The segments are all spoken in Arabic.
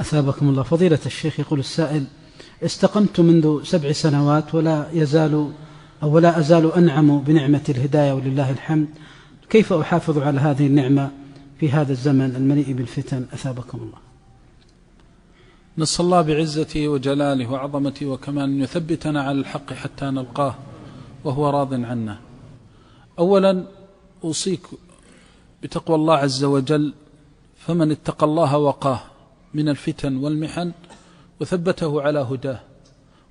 أثابكم الله. فضيلة الشيخ يقول السائل استقمت منذ سبع سنوات ولا يزال أو لا أزال أنعم بنعمة الهداية ولله الحمد. كيف أحافظ على هذه النعمة في هذا الزمن المليء بالفتن؟ أثابكم الله. نسأل الله بعزته وجلاله وعظمته وكمال أن يثبتنا على الحق حتى نلقاه وهو راض عنا. أولا أوصيك بتقوى الله عز وجل فمن اتقى الله وقاه. من الفتن والمحن وثبته على هداه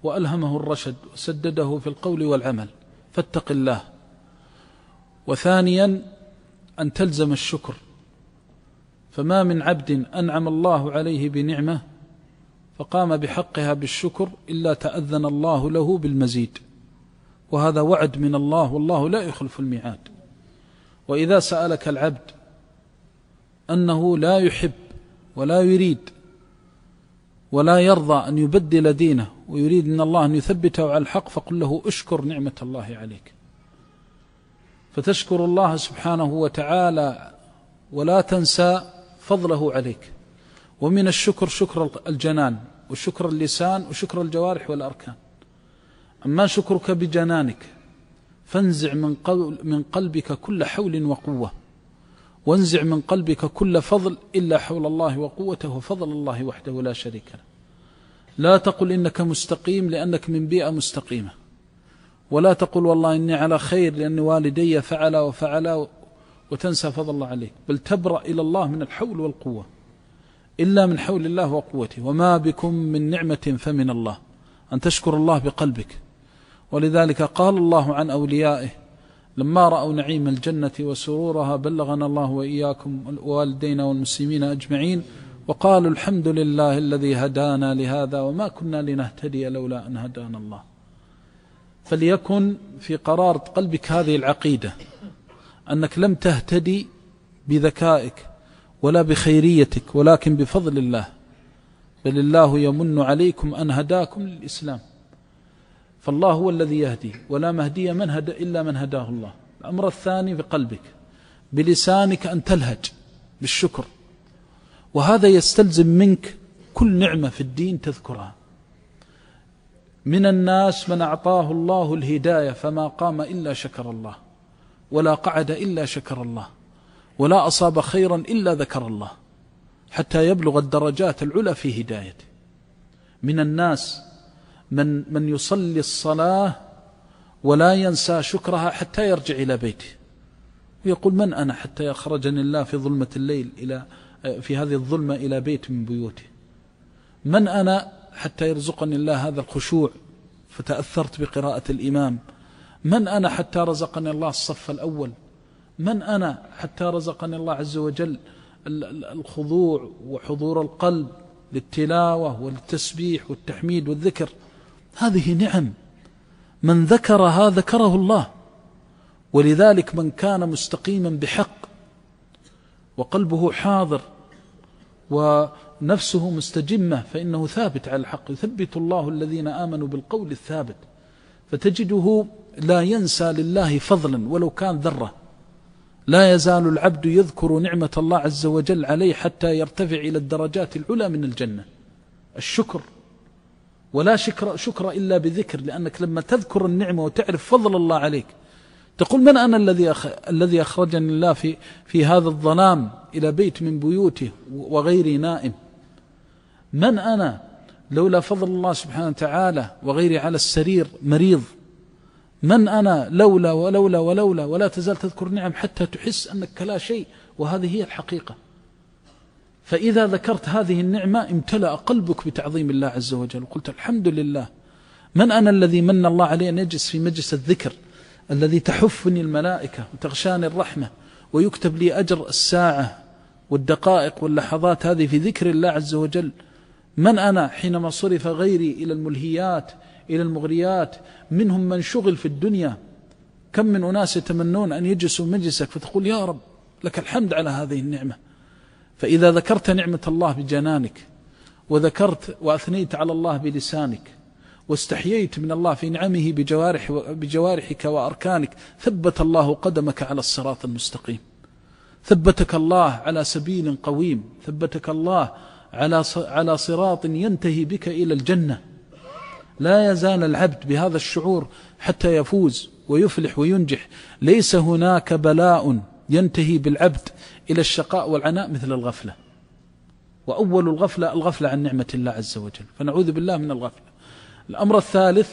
وألهمه الرشد وسدده في القول والعمل. فاتق الله. وثانيا أن تلزم الشكر. فما من عبد أنعم الله عليه بنعمة فقام بحقها بالشكر إلا تأذن الله له بالمزيد. وهذا وعد من الله والله لا يخلف الميعاد. وإذا سألك العبد أنه لا يحب ولا يريد ولا يرضى أن يبدل دينه ويريد من الله أن يثبته على الحق فقل له اشكر نعمة الله عليك. فتشكر الله سبحانه وتعالى ولا تنسى فضله عليك. ومن الشكر شكر الجنان وشكر اللسان وشكر الجوارح والأركان. أما شكرك بجنانك فانزع من, من قلبك كل حول وقوة. وانزع من قلبك كل فضل إلا حول الله وقوته وفضل الله وحده لا شريك له. لا تقل إنك مستقيم لأنك من بيئة مستقيمة. ولا تقل والله إني على خير لأن والدي فعل وفعل وتنسى فضل الله عليك. بل تبرأ إلى الله من الحول والقوة. إلا من حول الله وقوته. وما بكم من نعمة فمن الله. أن تشكر الله بقلبك. ولذلك قال الله عن أوليائه لما رأوا نعيم الجنة وسرورها بلغنا الله وإياكم والدينا والمسلمين أجمعين وقالوا الحمد لله الذي هدانا لهذا وما كنا لنهتدي لولا أن هدانا الله. فليكن في قرار قلبك هذه العقيدة أنك لم تهتدي بذكائك ولا بخيريتك ولكن بفضل الله بل الله يمن عليكم أن هداكم للإسلام. فالله هو الذي يهدي ولا مهدي من هدى إلا من هداه الله. الأمر الثاني بقلبك بلسانك أن تلهج بالشكر. وهذا يستلزم منك كل نعمة في الدين تذكرها. من الناس من أعطاه الله الهداية فما قام إلا شكر الله ولا قعد إلا شكر الله ولا أصاب خيرا إلا ذكر الله حتى يبلغ الدرجات العلى في هدايته. من الناس من من يصلي الصلاة ولا ينسى شكرها حتى يرجع إلى بيته. ويقول من أنا حتى يخرجني الله في ظلمة الليل إلى في هذه الظلمة إلى بيت من بيوته؟ من أنا حتى يرزقني الله هذا الخشوع؟ فتأثرت بقراءة الإمام. من أنا حتى رزقني الله الصف الأول؟ من أنا حتى رزقني الله عز وجل الخضوع وحضور القلب للتلاوة والتسبيح والتحميد والذكر؟ هذه نعم. من ذكرها ذكره الله. ولذلك من كان مستقيما بحق وقلبه حاضر ونفسه مستجمة فإنه ثابت على الحق. يثبت الله الذين آمنوا بالقول الثابت. فتجده لا ينسى لله فضلا ولو كان ذرة. لا يزال العبد يذكر نعمة الله عز وجل عليه حتى يرتفع إلى الدرجات العلى من الجنة. الشكر. ولا شكر, شكر إلا بذكر لأنك لما تذكر النعمة وتعرف فضل الله عليك تقول من أنا الذي. الذي أخرجني الله في في هذا الظلام إلى بيت من بيوته وغيري نائم؟ من أنا؟ لولا فضل الله سبحانه وتعالى وغيري على السرير مريض. من أنا؟ لولا ولولا ولولا ولا تزال تذكر نعم حتى تحس أنك لا شيء وهذه هي الحقيقة. فإذا ذكرت هذه النعمة امتلأ قلبك بتعظيم الله عز وجل. وقلت الحمد لله. من أنا الذي من الله علي أن يجلس في مجلس الذكر الذي تحفني الملائكة وتغشاني الرحمة ويكتب لي أجر الساعة والدقائق واللحظات هذه في ذكر الله عز وجل؟ من أنا حينما صرف غيري إلى الملهيات إلى المغريات منهم من شغل في الدنيا؟ كم من أناس يتمنون أن يجلسوا مجلسك فتقول يا رب لك الحمد على هذه النعمة. فإذا ذكرت نعمة الله بجنانك وذكرت وأثنيت على الله بلسانك واستحييت من الله في نعمه بجوارح بجوارحك وأركانك ثبت الله قدمك على الصراط المستقيم. ثبتك الله على سبيل قويم. ثبتك الله على على صراط ينتهي بك إلى الجنة. لا يزال العبد بهذا الشعور حتى يفوز ويفلح وينجح. ليس هناك بلاء ينتهي بالعبد إلى الشقاء والعناء مثل الغفلة. وأول الغفلة الغفلة عن نعمة الله عز وجل. فنعوذ بالله من الغفلة. الأمر الثالث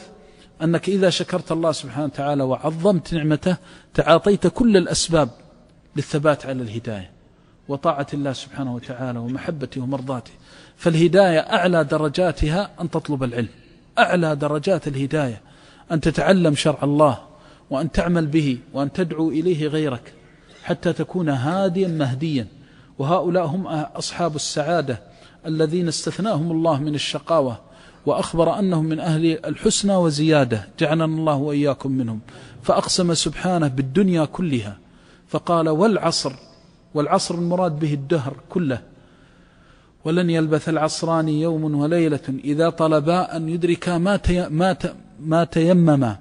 أنك إذا شكرت الله سبحانه وتعالى وعظمت نعمته تعاطيت كل الأسباب للثبات على الهداية. وطاعة الله سبحانه وتعالى ومحبته ومرضاته. فالهداية أعلى درجاتها أن تطلب العلم. أعلى درجات الهداية أن تتعلم شرع الله وأن تعمل به وأن تدعو إليه غيرك. حتى تكون هاديا مهديا. وهؤلاء هم أصحاب السعادة الذين استثناهم الله من الشقاوة وأخبر أنهم من أهل الحسنى وزيادة جعلنا الله وإياكم منهم. فأقسم سبحانه بالدنيا كلها فقال والعصر والعصر المراد به الدهر كله. ولن يلبث العصران يوم وليلة إذا طلبا أن يدركا ما, ما, ما تيمما.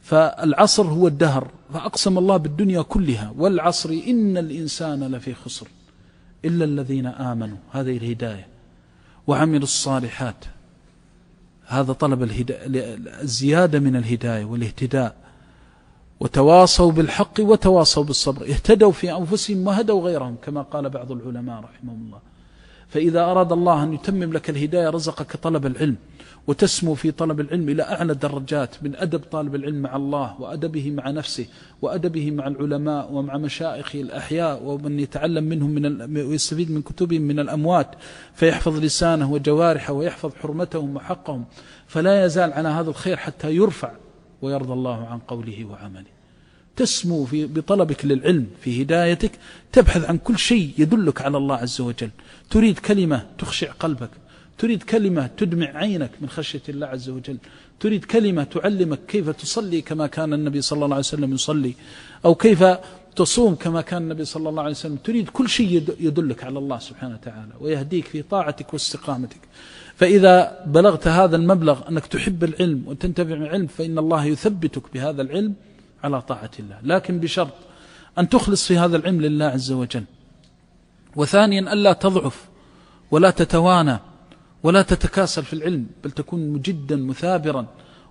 فالعصر هو الدهر. فأقسم الله بالدنيا كلها والعصر إن الإنسان لفي خسر إلا الذين آمنوا. هذه الهداية. وعملوا الصالحات. هذا طلب الزيادة من الهداية والاهتداء. وتواصوا بالحق وتواصوا بالصبر. اهتدوا في أنفسهم وهدوا غيرهم كما قال بعض العلماء رحمهم الله. فإذا أراد الله أن يتمم لك الهداية رزقك طلب العلم وتسمو في طلب العلم إلى أعلى الدرجات من أدب طالب العلم مع الله وأدبه مع نفسه وأدبه مع العلماء ومع مشائخه الأحياء ومن يتعلم منهم من ويستفيد من كتبهم من الأموات فيحفظ لسانه وجوارحه ويحفظ حرمتهم وحقهم فلا يزال على هذا الخير حتى يرفع ويرضى الله عن قوله وعمله. تسمو في بطلبك للعلم في هدايتك تبحث عن كل شيء يدلك على الله عز وجل. تريد كلمة تخشع قلبك تريد كلمة تدمع عينك من خشية الله عز وجل تريد كلمة تعلمك كيف تصلي كما كان النبي صلى الله عليه وسلم يصلي أو كيف تصوم كما كان النبي صلى الله عليه وسلم. تريد كل شيء يدلك على الله سبحانه وتعالى ويهديك في طاعتك واستقامتك. فإذا بلغت هذا المبلغ أنك تحب العلم وتنتفع العلم فإن الله يثبتك بهذا العلم على طاعة الله. لكن بشرط أن تخلص في هذا العلم لله عز وجل. وثانيا ألا تضعف ولا تتوانى ولا تتكاسل في العلم بل تكون مجدا مثابرا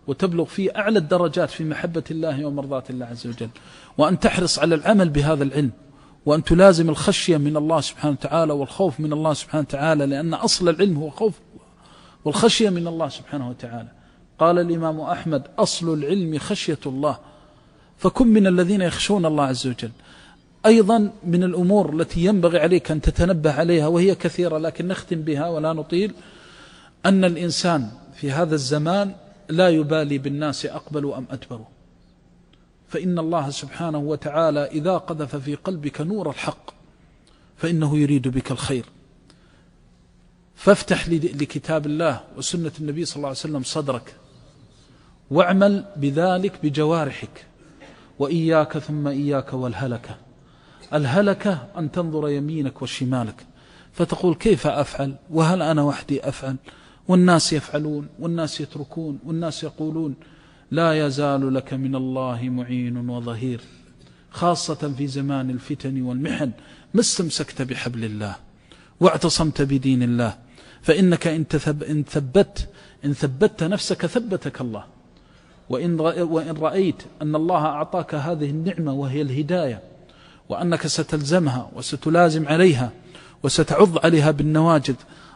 وتبلغ في أعلى الدرجات في محبة الله ومرضاة الله عز وجل. وأن تحرص على العمل بهذا العلم وأن تلازم الخشية من الله سبحانه وتعالى والخوف من الله سبحانه وتعالى لأن أصل العلم هو خوف والخشية من الله سبحانه وتعالى. قال الإمام أحمد أصل العلم خشية الله. فكن من الذين يخشون الله عز وجل. أيضا من الأمور التي ينبغي عليك أن تتنبه عليها وهي كثيرة لكن نختم بها ولا نطيل أن الإنسان في هذا الزمان لا يبالي بالناس أقبلوا أم أدبروا. فإن الله سبحانه وتعالى إذا قذف في قلبك نور الحق فإنه يريد بك الخير. فافتح لكتاب الله وسنة النبي صلى الله عليه وسلم صدرك واعمل بذلك بجوارحك. وإياك ثم إياك والهلكة. الهلكة أن تنظر يمينك وشمالك. فتقول كيف أفعل؟ وهل أنا وحدي أفعل؟ والناس يفعلون والناس يتركون والناس يقولون لا يزال لك من الله معين وظهير. خاصة في زمان الفتن والمحن. ما استمسكت بحبل الله واعتصمت بدين الله. فإنك إن, ثبت إن ثبت نفسك ثبتك الله. وإن, وإن رأيت أن الله أعطاك هذه النعمة وهي الهداية وأنك ستلزمها وستلازم عليها وستعض عليها بالنواجذ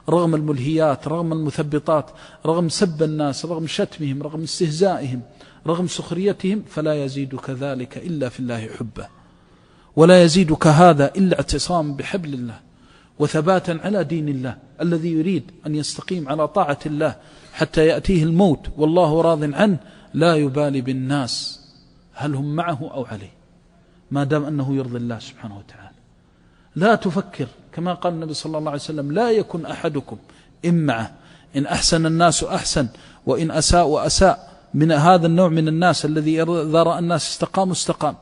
رغم الملهيات رغم المثبطات رغم سب الناس رغم شتمهم رغم استهزائهم رغم سخريتهم فلا يزيدك ذلك إلا في الله حبه. ولا يزيدك هذا إلا اعتصام بحبل الله. وثباتا على دين الله الذي يريد أن يستقيم على طاعة الله حتى يأتيه الموت والله راض عنه لا يبالي بالناس. هل هم معه أو عليه؟ ما دام أنه يرضي الله سبحانه وتعالى. لا تفكر كما قال النبي صلى الله عليه وسلم لا يكن أحدكم إن معه. إن أحسن الناس أحسن وإن أساء وأساء. من هذا النوع من الناس الذي إذا رأى الناس استقام استقام.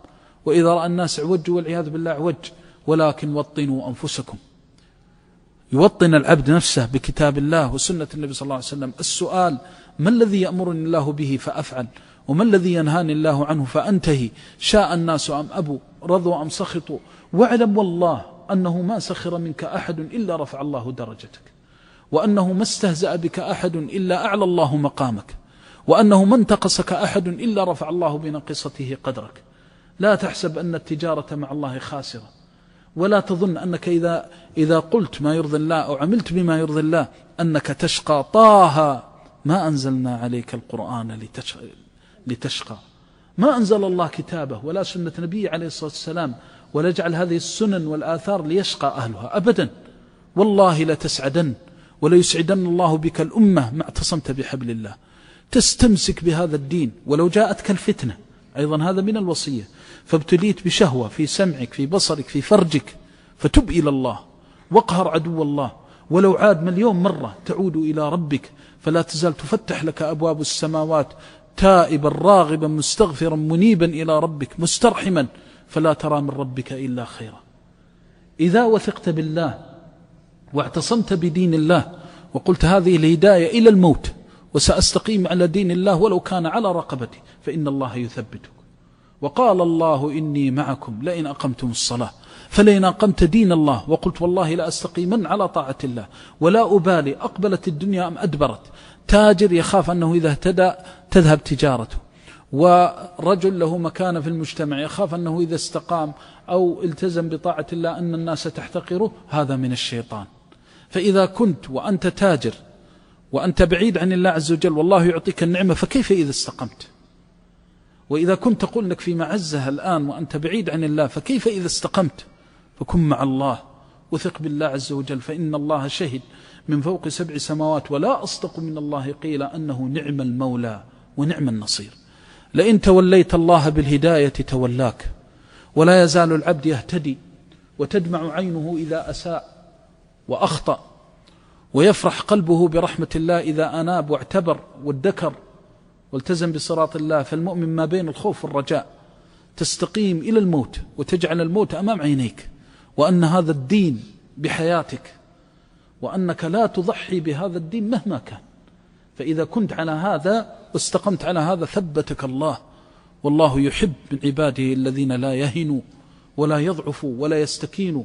وإذا رأى الناس عوج والعياذ بالله عوج. ولكن وطنوا أنفسكم. يوطن العبد نفسه بكتاب الله وسنة النبي صلى الله عليه وسلم. السؤال ما الذي يأمرني الله به فأفعل؟ وما الذي ينهاني الله عنه فأنتهي؟ شاء الناس أم أبوا؟ رضوا أم سخطوا؟ واعلم والله أنه ما سخر منك أحد إلا رفع الله درجتك. وأنه ما استهزأ بك أحد إلا أعلى الله مقامك. وأنه ما انتقصك أحد إلا رفع الله بنقصته قدرك. لا تحسب أن التجارة مع الله خاسرة. ولا تظن أنك إذا, إذا قلت ما يرضي الله أو عملت بما يرضي الله أنك تشقى. طه ما أنزلنا عليك القرآن لتشقى. ما أنزل الله كتابه ولا سنة نبيه عليه الصلاة والسلام ولا جعل هذه السنن والآثار ليشقى أهلها أبدا. والله لتسعدن وليسعدن الله بك الأمة ما اعتصمت بحبل الله. تستمسك بهذا الدين ولو جاءتك الفتنة. أيضا هذا من الوصية. فابتليت بشهوة في سمعك في بصرك في فرجك فتب إلى الله واقهر عدو الله. ولو عاد مليون مرة تعود إلى ربك فلا تزال تفتح لك أبواب السماوات تائبا راغبا مستغفرا منيبا إلى ربك مسترحما فلا ترى من ربك إلا خيرا. إذا وثقت بالله واعتصمت بدين الله وقلت هذه الهداية إلى الموت وسأستقيم على دين الله ولو كان على رقبتي فإن الله يثبتك وقال الله إني معكم لئن أقمتم الصلاة فلئن أقمت دين الله وقلت والله لا أستقيمن على طاعة الله ولا أبالي أقبلت الدنيا أم أدبرت تاجر يخاف أنه إذا اهتدى تذهب تجارته ورجل له مكانة في المجتمع يخاف أنه إذا استقام أو التزم بطاعة الله أن الناس تحتقره هذا من الشيطان فإذا كنت وأنت تاجر وأنت بعيد عن الله عز وجل والله يعطيك النعمة فكيف إذا استقمت وإذا كنت تقول لك في معزة الآن وأنت بعيد عن الله فكيف إذا استقمت؟ فكن مع الله وثق بالله عز وجل فإن الله شهد من فوق سبع سماوات ولا أصدق من الله قيل أنه نعم المولى ونعم النصير. لئن توليت الله بالهداية تولاك ولا يزال العبد يهتدي وتدمع عينه إذا أساء وأخطأ ويفرح قلبه برحمة الله إذا أناب واعتبر وادكر والتزم بصراط الله فالمؤمن ما بين الخوف والرجاء. تستقيم إلى الموت وتجعل الموت أمام عينيك وأن هذا الدين بحياتك وأنك لا تضحي بهذا الدين مهما كان. فإذا كنت على هذا واستقمت على هذا ثبتك الله. والله يحب من عباده الذين لا يهنوا ولا يضعفوا ولا يستكينوا.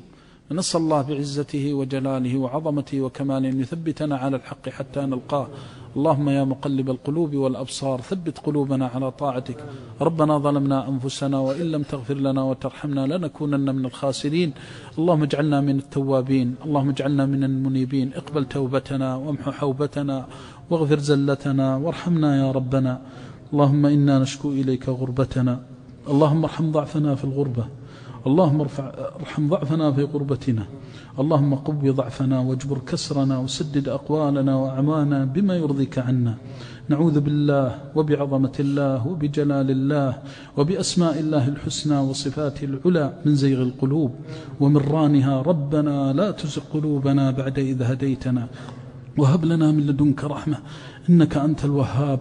نسأل الله بعزته وجلاله وعظمته وكماله أن يثبتنا على الحق حتى نلقاه. اللهم يا مقلب القلوب والأبصار ثبت قلوبنا على طاعتك. ربنا ظلمنا أنفسنا وإن لم تغفر لنا وترحمنا لنكونن من الخاسرين. اللهم اجعلنا من التوابين اللهم اجعلنا من المنيبين. اقبل توبتنا وامح حوبتنا واغفر زلتنا وارحمنا يا ربنا. اللهم إنا نشكو إليك غربتنا. اللهم ارحم ضعفنا في الغربة. اللهم ارفع ارحم ضعفنا في غربتنا اللهم قو ضعفنا واجبر كسرنا وسدد أقوالنا وأعمالنا بما يرضيك عنا. نعوذ بالله وبعظمة الله وبجلال الله وبأسماء الله الحسنى وصفاته العلى من زيغ القلوب. ومن رانها ربنا لا تزغ قلوبنا بعد إذ هديتنا. وهب لنا من لدنك رحمة. إنك أنت الوهاب.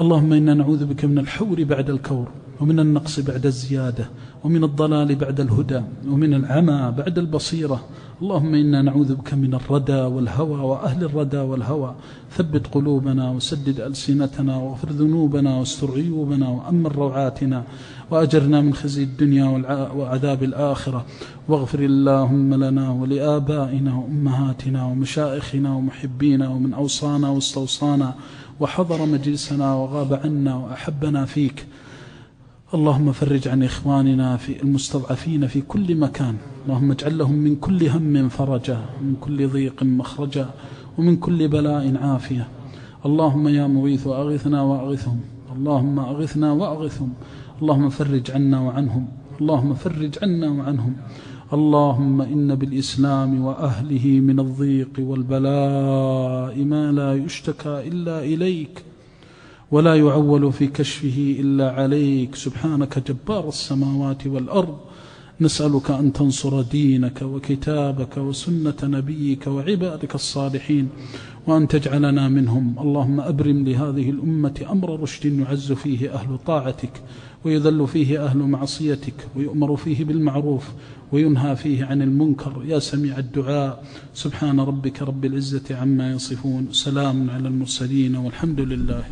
اللهم إنا نعوذ بك من الحور بعد الكور ومن النقص بعد الزيادة. ومن الضلال بعد الهدى ومن العمى بعد البصيرة. اللهم إنا نعوذ بك من الردى والهوى وأهل الردى والهوى. ثبت قلوبنا وسدد ألسنتنا واغفر ذنوبنا واستر عيوبنا وأمن روعاتنا. وأجرنا من خزي الدنيا وعذاب الآخرة. واغفر اللهم لنا ولآبائنا وأمهاتنا ومشائخنا ومحبينا ومن أوصانا واستوصانا. وحضر مجلسنا وغاب عنا وأحبنا فيك. اللهم فرج عن إخواننا في المستضعفين في كل مكان. اللهم اجعل لهم من كل هم فرجا من كل ضيق مخرجا ومن كل بلاء عافية. اللهم يا مغيث أغثنا وأغثهم اللهم أغثنا وأغثهم اللهم فرج عنا وعنهم. اللهم فرج عنا وعنهم. اللهم إن بالإسلام وأهله من الضيق والبلاء ما لا يشتكى إلا إليك. ولا يعول في كشفه إلا عليك. سبحانك جبار السماوات والأرض. نسألك أن تنصر دينك وكتابك وسنة نبيك وعبادك الصالحين وأن تجعلنا منهم. اللهم أبرم لهذه الأمة أمر رشد يعز فيه أهل طاعتك ويذل فيه أهل معصيتك ويؤمر فيه بالمعروف وينهى فيه عن المنكر. يا سميع الدعاء. سبحان ربك رب العزة عما يصفون. سلام على المرسلين والحمد لله